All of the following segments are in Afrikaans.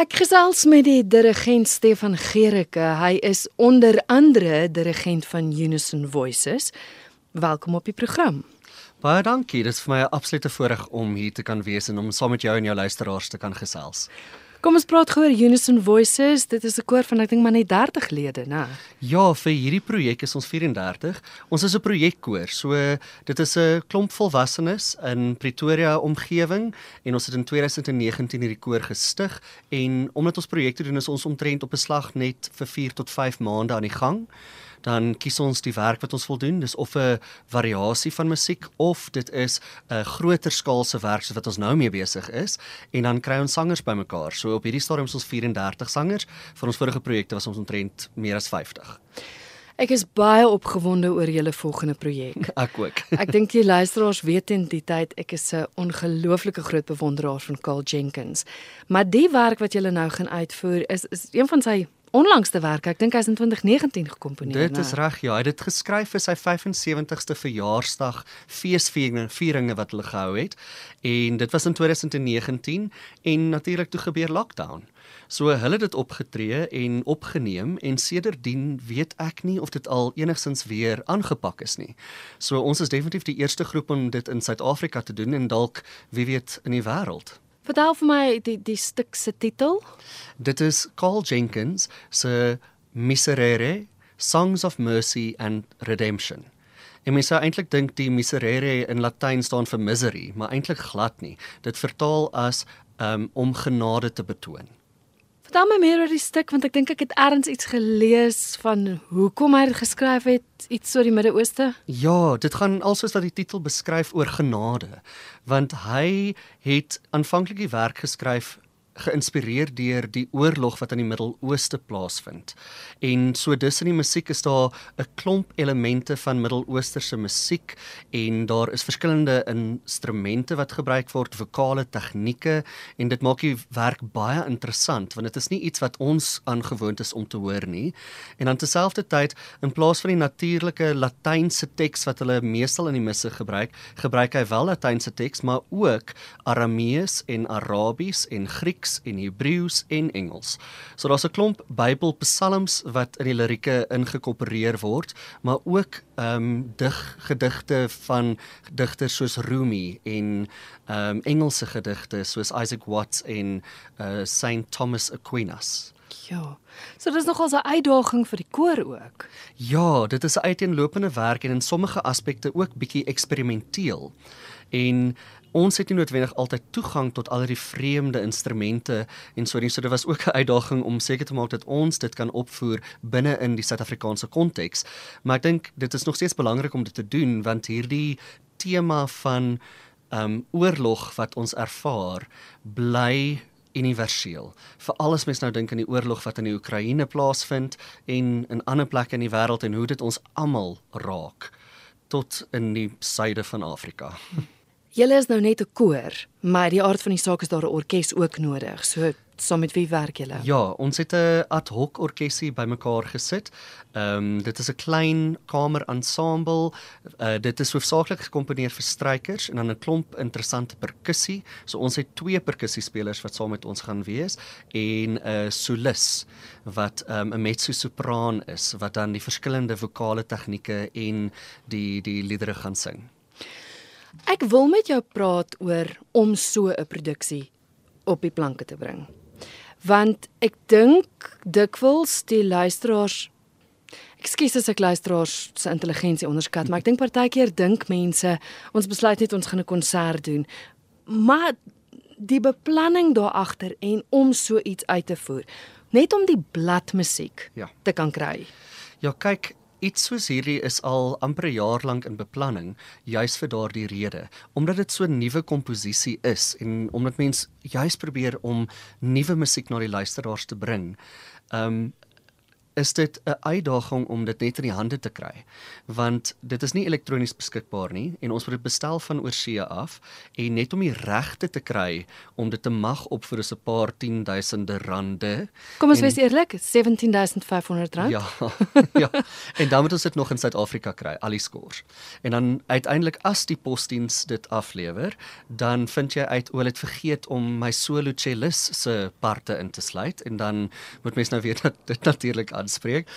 Ek gesels met die dirigent Stefan Gericke. Hy is onder andere dirigent van Unison Voices. Welkom op die program. Baie dankie. Dit is vir my 'n absolute voorreg om hier te kan wees en om saam met jou en jou luisteraars te kan gesels. Kom ons praat gou oor Unison Voices. Dit is 'n koor van ek dink maar net 30 lede, né? Ja, vir hierdie projek is ons 34. Ons is 'n projekkoor. So dit is 'n klomp volwassenes in Pretoria omgewing en ons het in 2019 hierdie koor gestig en omdat ons projekte doen is ons omtrent op 'n slag net vir 4 tot 5 maande aan die gang dan kies ons die werk wat ons wil doen. Dis of 'n variasie van musiek of dit is 'n groter skaalse werk soos wat ons nou mee besig is en dan kry ons sangers bymekaar. So op hierdie stadium is ons 34 sangers. Vir ons vorige projekte was ons omtrent meer as 50. Ek is baie opgewonde oor julle volgende projek. Ek ook. ek dink die luisteraars weet in die tyd ek is 'n ongelooflike groot bewonderaar van Carl Jenkins. Maar die werk wat julle nou gaan uitvoer is is een van sy onlangste werk. Ek dink hy is in 2019 gekomponeer. Dit is reg, ja. Hy het dit geskryf vir sy 75ste verjaarsdag feesvieringe wat hulle gehou het. En dit was in 2019 en natuurlik toe gebeur lockdown. So hulle het dit opgetree en opgeneem en sedertdien weet ek nie of dit al enigsins weer aangepak is nie. So ons is definitief die eerste groep om dit in Suid-Afrika te doen en dalk wie weet in die wêreld. Vertel vir my die die stuk se titel. Dit is Carl Jenkins se Miserere Songs of Mercy and Redemption. En mens sou eintlik dink die miserere in Latyn staan vir misery, maar eintlik glad nie. Dit vertaal as um, om genade te betoon. Vertel my meer oor die stuk want ek dink ek het ergens iets gelees van hoekom hy dit geskryf het iets oor die Midde-Ooste. Ja, dit gaan alsoos wat die titel beskryf oor genade, want hy het aanvanklik die werk geskryf geïnspireer deur die oorlog wat in die Midde-Ooste plaasvind. En so dus in die musiek is daar 'n klomp elemente van Midde-Oosterse musiek en daar is verskillende instrumente wat gebruik word, vokale tegnieke en dit maak die werk baie interessant want dit is nie iets wat ons aangewoond is om te hoor nie. En dan terselfdertyd in plaas van die natuurlike Latynse teks wat hulle meestal in die misse gebruik, gebruik hy wel Latynse teks maar ook Aramees en Arabies en Grieks Grieks en Hebreëus en Engels. So daar's 'n klomp Bybelpsalms wat in die lirieke ingekorporeer word, maar ook ehm um, dig gedigte van digters soos Rumi en ehm um, Engelse gedigte soos Isaac Watts en uh, Saint Thomas Aquinas. Ja. So dis nogal 'n uitdaging vir die koor ook. Ja, dit is 'n uiteenlopende werk en in sommige aspekte ook bietjie eksperimenteel. En ons het nie noodwendig altyd toegang tot al die vreemde instrumente en so nie so dit was ook 'n uitdaging om seker te maak dat ons dit kan opvoer binne in die Suid-Afrikaanse konteks maar ek dink dit is nog steeds belangrik om dit te doen want hierdie tema van um oorlog wat ons ervaar bly universeel. Vir alles mens nou dink aan die oorlog wat in die Oekraïne plaasvind en in ander plekke in die wêreld en hoe dit ons almal raak tot in die suide van Afrika. Julle is nou net 'n koor, maar die aard van die saak is daar 'n orkes ook nodig. So saam met wie werk julle? Ja, ons het 'n ad hoc orkesie bymekaar gesit. Ehm um, dit is 'n klein kamer ensemble. Uh, dit is hoofsaaklik gekomponeer vir strykers en dan 'n klomp interessante perkussie. So ons het twee perkussiespelers wat saam met ons gaan wees en 'n uh, solis wat ehm, 'n um, mezzo-sopraan is wat dan die verskillende vokale tegnieke en die die liedere gaan sing. Ek wil met jou praat oor om so 'n produksie op die planke te bring. Want ek dink dikwels die luisteraars Ekskuus as ek luisteraars se intelligensie onderskat, maar ek dink partykeer dink mense ons besluit net ons gaan 'n konsert doen. Maar die beplanning daar agter en om so iets uit te voer, net om die bladmusiek ja. te kan kry. Ja, kyk, Iets soos hierdie is al amper 'n jaar lank in beplanning, juis vir daardie rede, omdat dit so 'n nuwe komposisie is en omdat mens juis probeer om nuwe musiek na die luisteraars te bring. Um is dit 'n uitdaging om dit net in die hande te kry want dit is nie elektronies beskikbaar nie en ons moet dit bestel van oorsee af en net om die regte te kry om dit te mag opvoer is 'n paar 10000de rande. Kom ons wees eerlik, 17500 rand. Ja. ja. En dan moet ons dit nog in Suid-Afrika kry, al die skors. En dan uiteindelik as die posdiens dit aflewer, dan vind jy uit hulle het vergeet om my solo cellist se parte in te sluit en dan moet mens nou weer dit natuurlik aanspreek.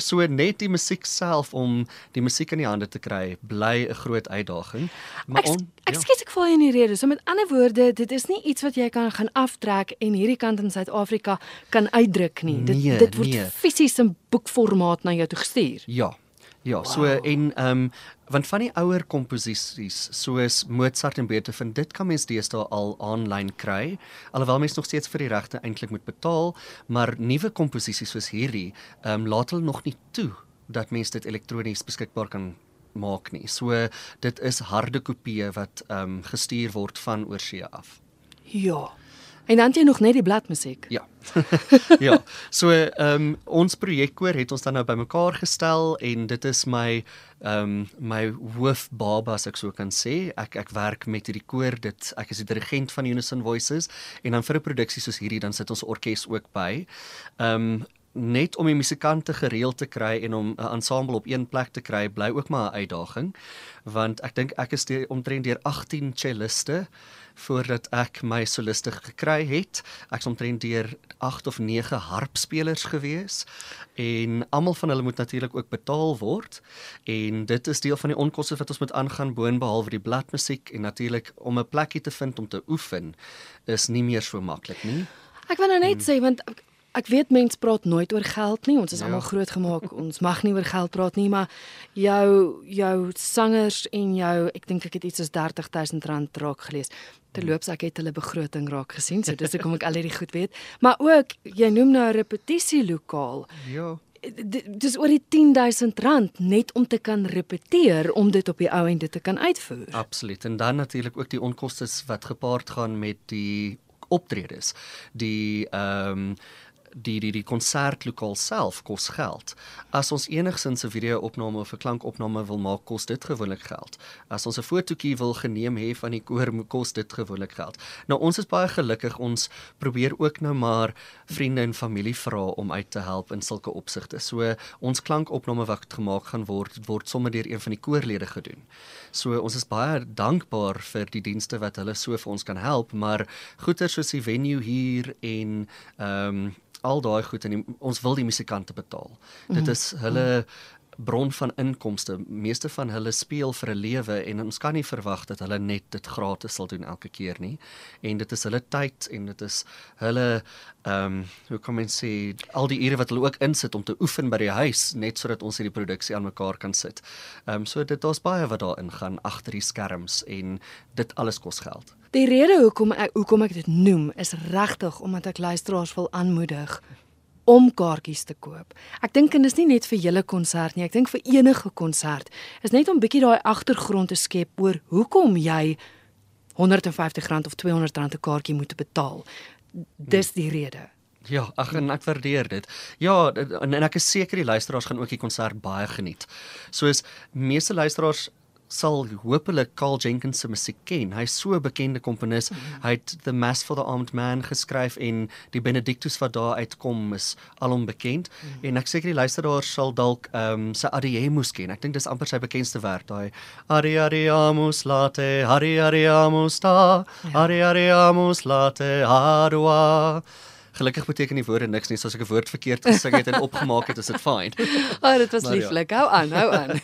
So net die musiek self om die musiek in die hande te kry, bly 'n groot uitdaging. Maar on, ek ek ja. skiet ek val in die rede. So met ander woorde, dit is nie iets wat jy kan gaan aftrek en hierdie kant in Suid-Afrika kan uitdruk nie. Dit nee, dit word nee. fisies in boekformaat na jou toe gestuur. Ja. Ja, wow. so en ehm um, want van die ouer komposisies soos Mozart en Beethoven, dit kan mens deesdae al aanlyn kry, alhoewel mens nog steeds vir die regte eintlik moet betaal, maar nuwe komposisies soos hierdie, ehm um, laat hulle nog nie toe dat mens dit elektronies beskikbaar kan maak nie. So dit is harde kopieë wat ehm um, gestuur word van oorsee af. Ja. En dan jy nog net die bladmusiek. Ja. ja. So ehm um, ons projekkoor het ons dan nou bymekaar gestel en dit is my ehm um, my hoofbaba as ek so kan sê. Ek ek werk met hierdie koor. Dit ek is die dirigent van Unison Voices en dan vir 'n produksie soos hierdie dan sit ons orkes ook by. Ehm um, net om die musikante gereeld te kry en om 'n ensemble op een plek te kry bly ook maar 'n uitdaging want ek dink ek is deur omtrent deur 18 celliste voordat ek my soliste gekry het. Ek's omtrent deur 8 of 9 harpspelers gewees en almal van hulle moet natuurlik ook betaal word en dit is deel van die onkoste wat ons moet aangaan boonbehalwe die bladmusiek en natuurlik om 'n plekkie te vind om te oefen is nie meer so maklik nie. Ek wil nou net hmm. sê want Ek weet mense praat nooit oor geld nie. Ons is ja. almal grootgemaak. Ons mag nie oor geld praat nie, maar jou jou sangers en jou ek dink ek het iets soos R30000 raak gelees. Terloops ek het hulle begroting raak gesien, so dis hoekom ek al hierdie goed weet. Maar ook jy noem nou 'n repetisielokaal. Ja. Dis oor die R10000 net om te kan repeteer om dit op die ou einde te kan uitvoer. Absoluut. En dan natuurlik ook die onkoste wat gepaard gaan met die optredes. Die ehm um, die die die konsertlokaal self kos geld. As ons enigsins 'n video-opname of 'n klankopname wil maak, kos dit gewoonlik geld. As ons 'n fotootjie wil geneem hê van die koor, kos dit gewoonlik geld. Nou ons is baie gelukkig ons probeer ook nou maar vriende en familie vra om uit te help in sulke opsigte. So ons klankopname wat gemaak gaan word, word sommer deur een van die koorlede gedoen. So ons is baie dankbaar vir die dienste wat hulle so vir ons kan help, maar goeie soos die venue hier en ehm um, al daai goed en die, ons wil die musikante betaal. Mm. Dit is hulle bron van inkomste. Meeste van hulle speel vir 'n lewe en ons kan nie verwag dat hulle net dit gratis sal doen elke keer nie. En dit is hulle tyd en dit is hulle ehm um, hoe kom mens sê al die ure wat hulle ook insit om te oefen by die huis net sodat ons hierdie produksie aan mekaar kan sit. Ehm um, so dit daar's baie wat daarin gaan agter die skerms en dit alles kos geld. Die rede hoekom ek hoekom ek dit noem is regtig omdat ek luisteraars wil aanmoedig om kaartjies te koop. Ek dink en dis nie net vir julle konsert nie, ek dink vir enige konsert. Is net om bietjie daai agtergrond te skep oor hoekom jy R150 of R200 'n kaartjie moet betaal. Dis die rede. Ja, ag en ek waardeer dit. Ja, en, en ek is seker die luisteraars gaan ook die konsert baie geniet. Soos meeste luisteraars sal hopelik Carl Jenkins se musiek ken. Hy's so 'n bekende komponis. Mm -hmm. Hy het The Mass for the Armed Man geskryf en die Benedictus wat daar uitkom is alom bekend. Mm -hmm. En ek seker die luisteraars sal dalk ehm um, sy Adiemus ken. Ek dink dis amper sy bekendste werk, daai Adi Adiamus late, Adi Adiamus sta, Adi ja. Adiamus late, Adua. Gelukkig beteken die woorde niks nie, so as ek 'n woord verkeerd gesing het en opgemaak het, is dit fyn. Ag, oh, dit was maar lieflik. Ja. Hou aan, hou aan.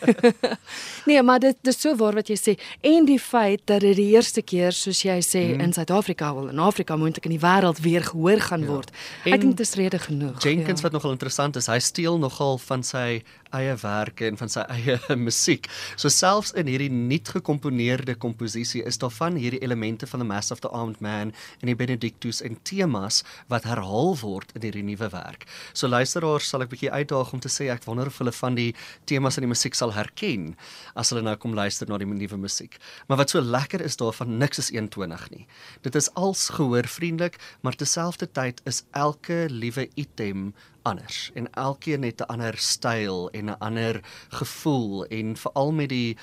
nee, maar dit dis so waar wat jy sê en die feit dat dit die eerste keer soos jy sê hmm. in Suid-Afrika wil in Afrika moontlik in die wêreld weer gehoor gaan ja. word. Ek dink dit is rede genoeg. Jenkins ja. wat nogal interessant is, hy steel nogal van sy eie werke en van sy eie musiek. So selfs in hierdie nuut gekomponeerde komposisie is daar van hierdie elemente van the Mass of the Armed Man en die Benedictus en temas wat herhaal word in hierdie nuwe werk. So luisteraars sal ek bietjie uitdaag om te sê ek wonder of hulle van die temas in die musiek sal herken as hulle nou kom luister na die nuwe musiek. Maar wat so lekker is daarvan niks is eentonig nie. Dit is als gehoorvriendelik, maar terselfdertyd is elke liewe item anders en elkeen het 'n ander styl en 'n ander gevoel en veral met die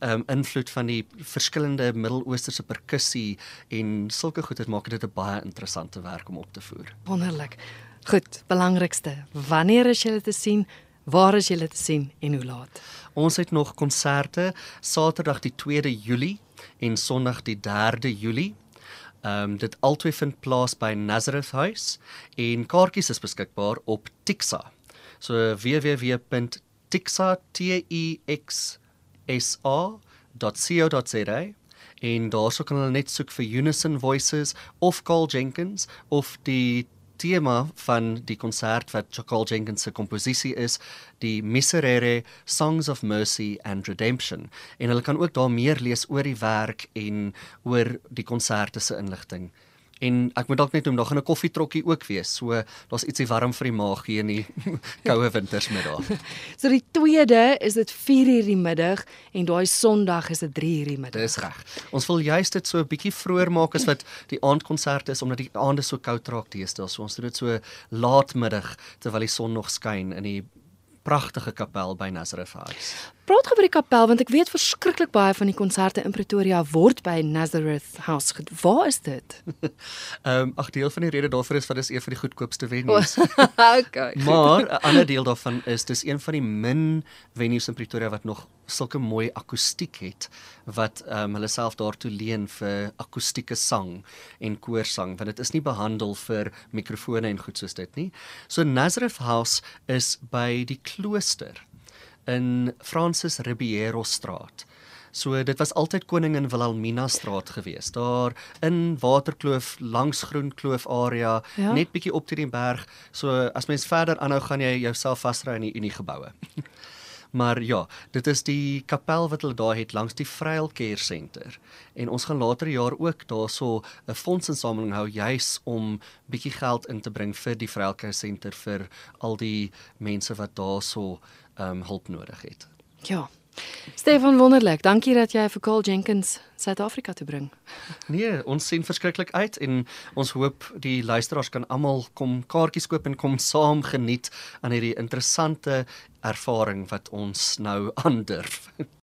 um invloed van die verskillende Midde-Oosterse perkussie en sulke goeders maak dit 'n baie interessante werk om op te voer. Wonderlik. Goed, belangrikste, wanneer is julle te sien? Waar is julle te sien en hoe laat? Ons het nog konserte Saterdag die 2de Julie en Sondag die 3de Julie. Ehm um, dit albei vind plaas by Nazareth House en kaartjies is beskikbaar op Tixa. So www.tixa.co.za en daarso kan hulle net soek vir Unison Voices of Carl Jenkins of die tema van die konsert wat Carl Jenkins se komposisie is, die Miserere Songs of Mercy and Redemption. En hulle kan ook daar meer lees oor die werk en oor die konserte se inligting. En ek moet dalk net om nog 'n koffietrokkie ook wees. So daar's ietsie warm vir die maag hier in die koue wintersmiddag. so die tweede is dit 4:00 die middag en daai Sondag is dit 3:00 die middag. Dis reg. Ons wil juist dit so 'n bietjie vroeër maak as wat die aandkonsert is omdat die aande so koud raak teestel. So ons doen dit so laatmiddag terwyl die son nog skyn in die pragtige kapel by Nazareth House. Praat oor die kapel want ek weet verskriklik baie van die konserte in Pretoria word by Nazareth House. Waar is dit? Ehm um, ag deel van die rede daarvoor is dat dit een van die goedkoopste venues. okay. Maar 'n ander deel daarvan is dis een van die min venues in Pretoria wat nog sulke mooi akoestiek het wat ehm um, hulle self daartoe leen vir akoestieke sang en koorsang want dit is nie behandel vir mikrofone en goed soos dit nie. So Nazareth House is by die klooster in Francis Ribeiro straat. So dit was altyd koningin Wilhelmina straat gewees. Daar in Waterkloof langs Groenkloof area, ja? net bietjie op teen die berg. So as mens verder aanhou gaan jy jouself vasry in die Unie geboue. maar ja, dit is die kapel wat hulle daar het langs die Vryel Care Center. En ons gaan later jaar ook daarso 'n fondsinsameling hou juis om bietjie geld in te bring vir die Vryel Care Center vir al die mense wat daarso um, hulp nodig het. Ja. Stefan wonderlik. Dankie dat jy vir Carl Jenkins Suid-Afrika te bring. Nee, ons sien verskriklik uit en ons hoop die luisteraars kan almal kom kaartjies koop en kom saam geniet aan hierdie interessante ervaring wat ons nou aandurf.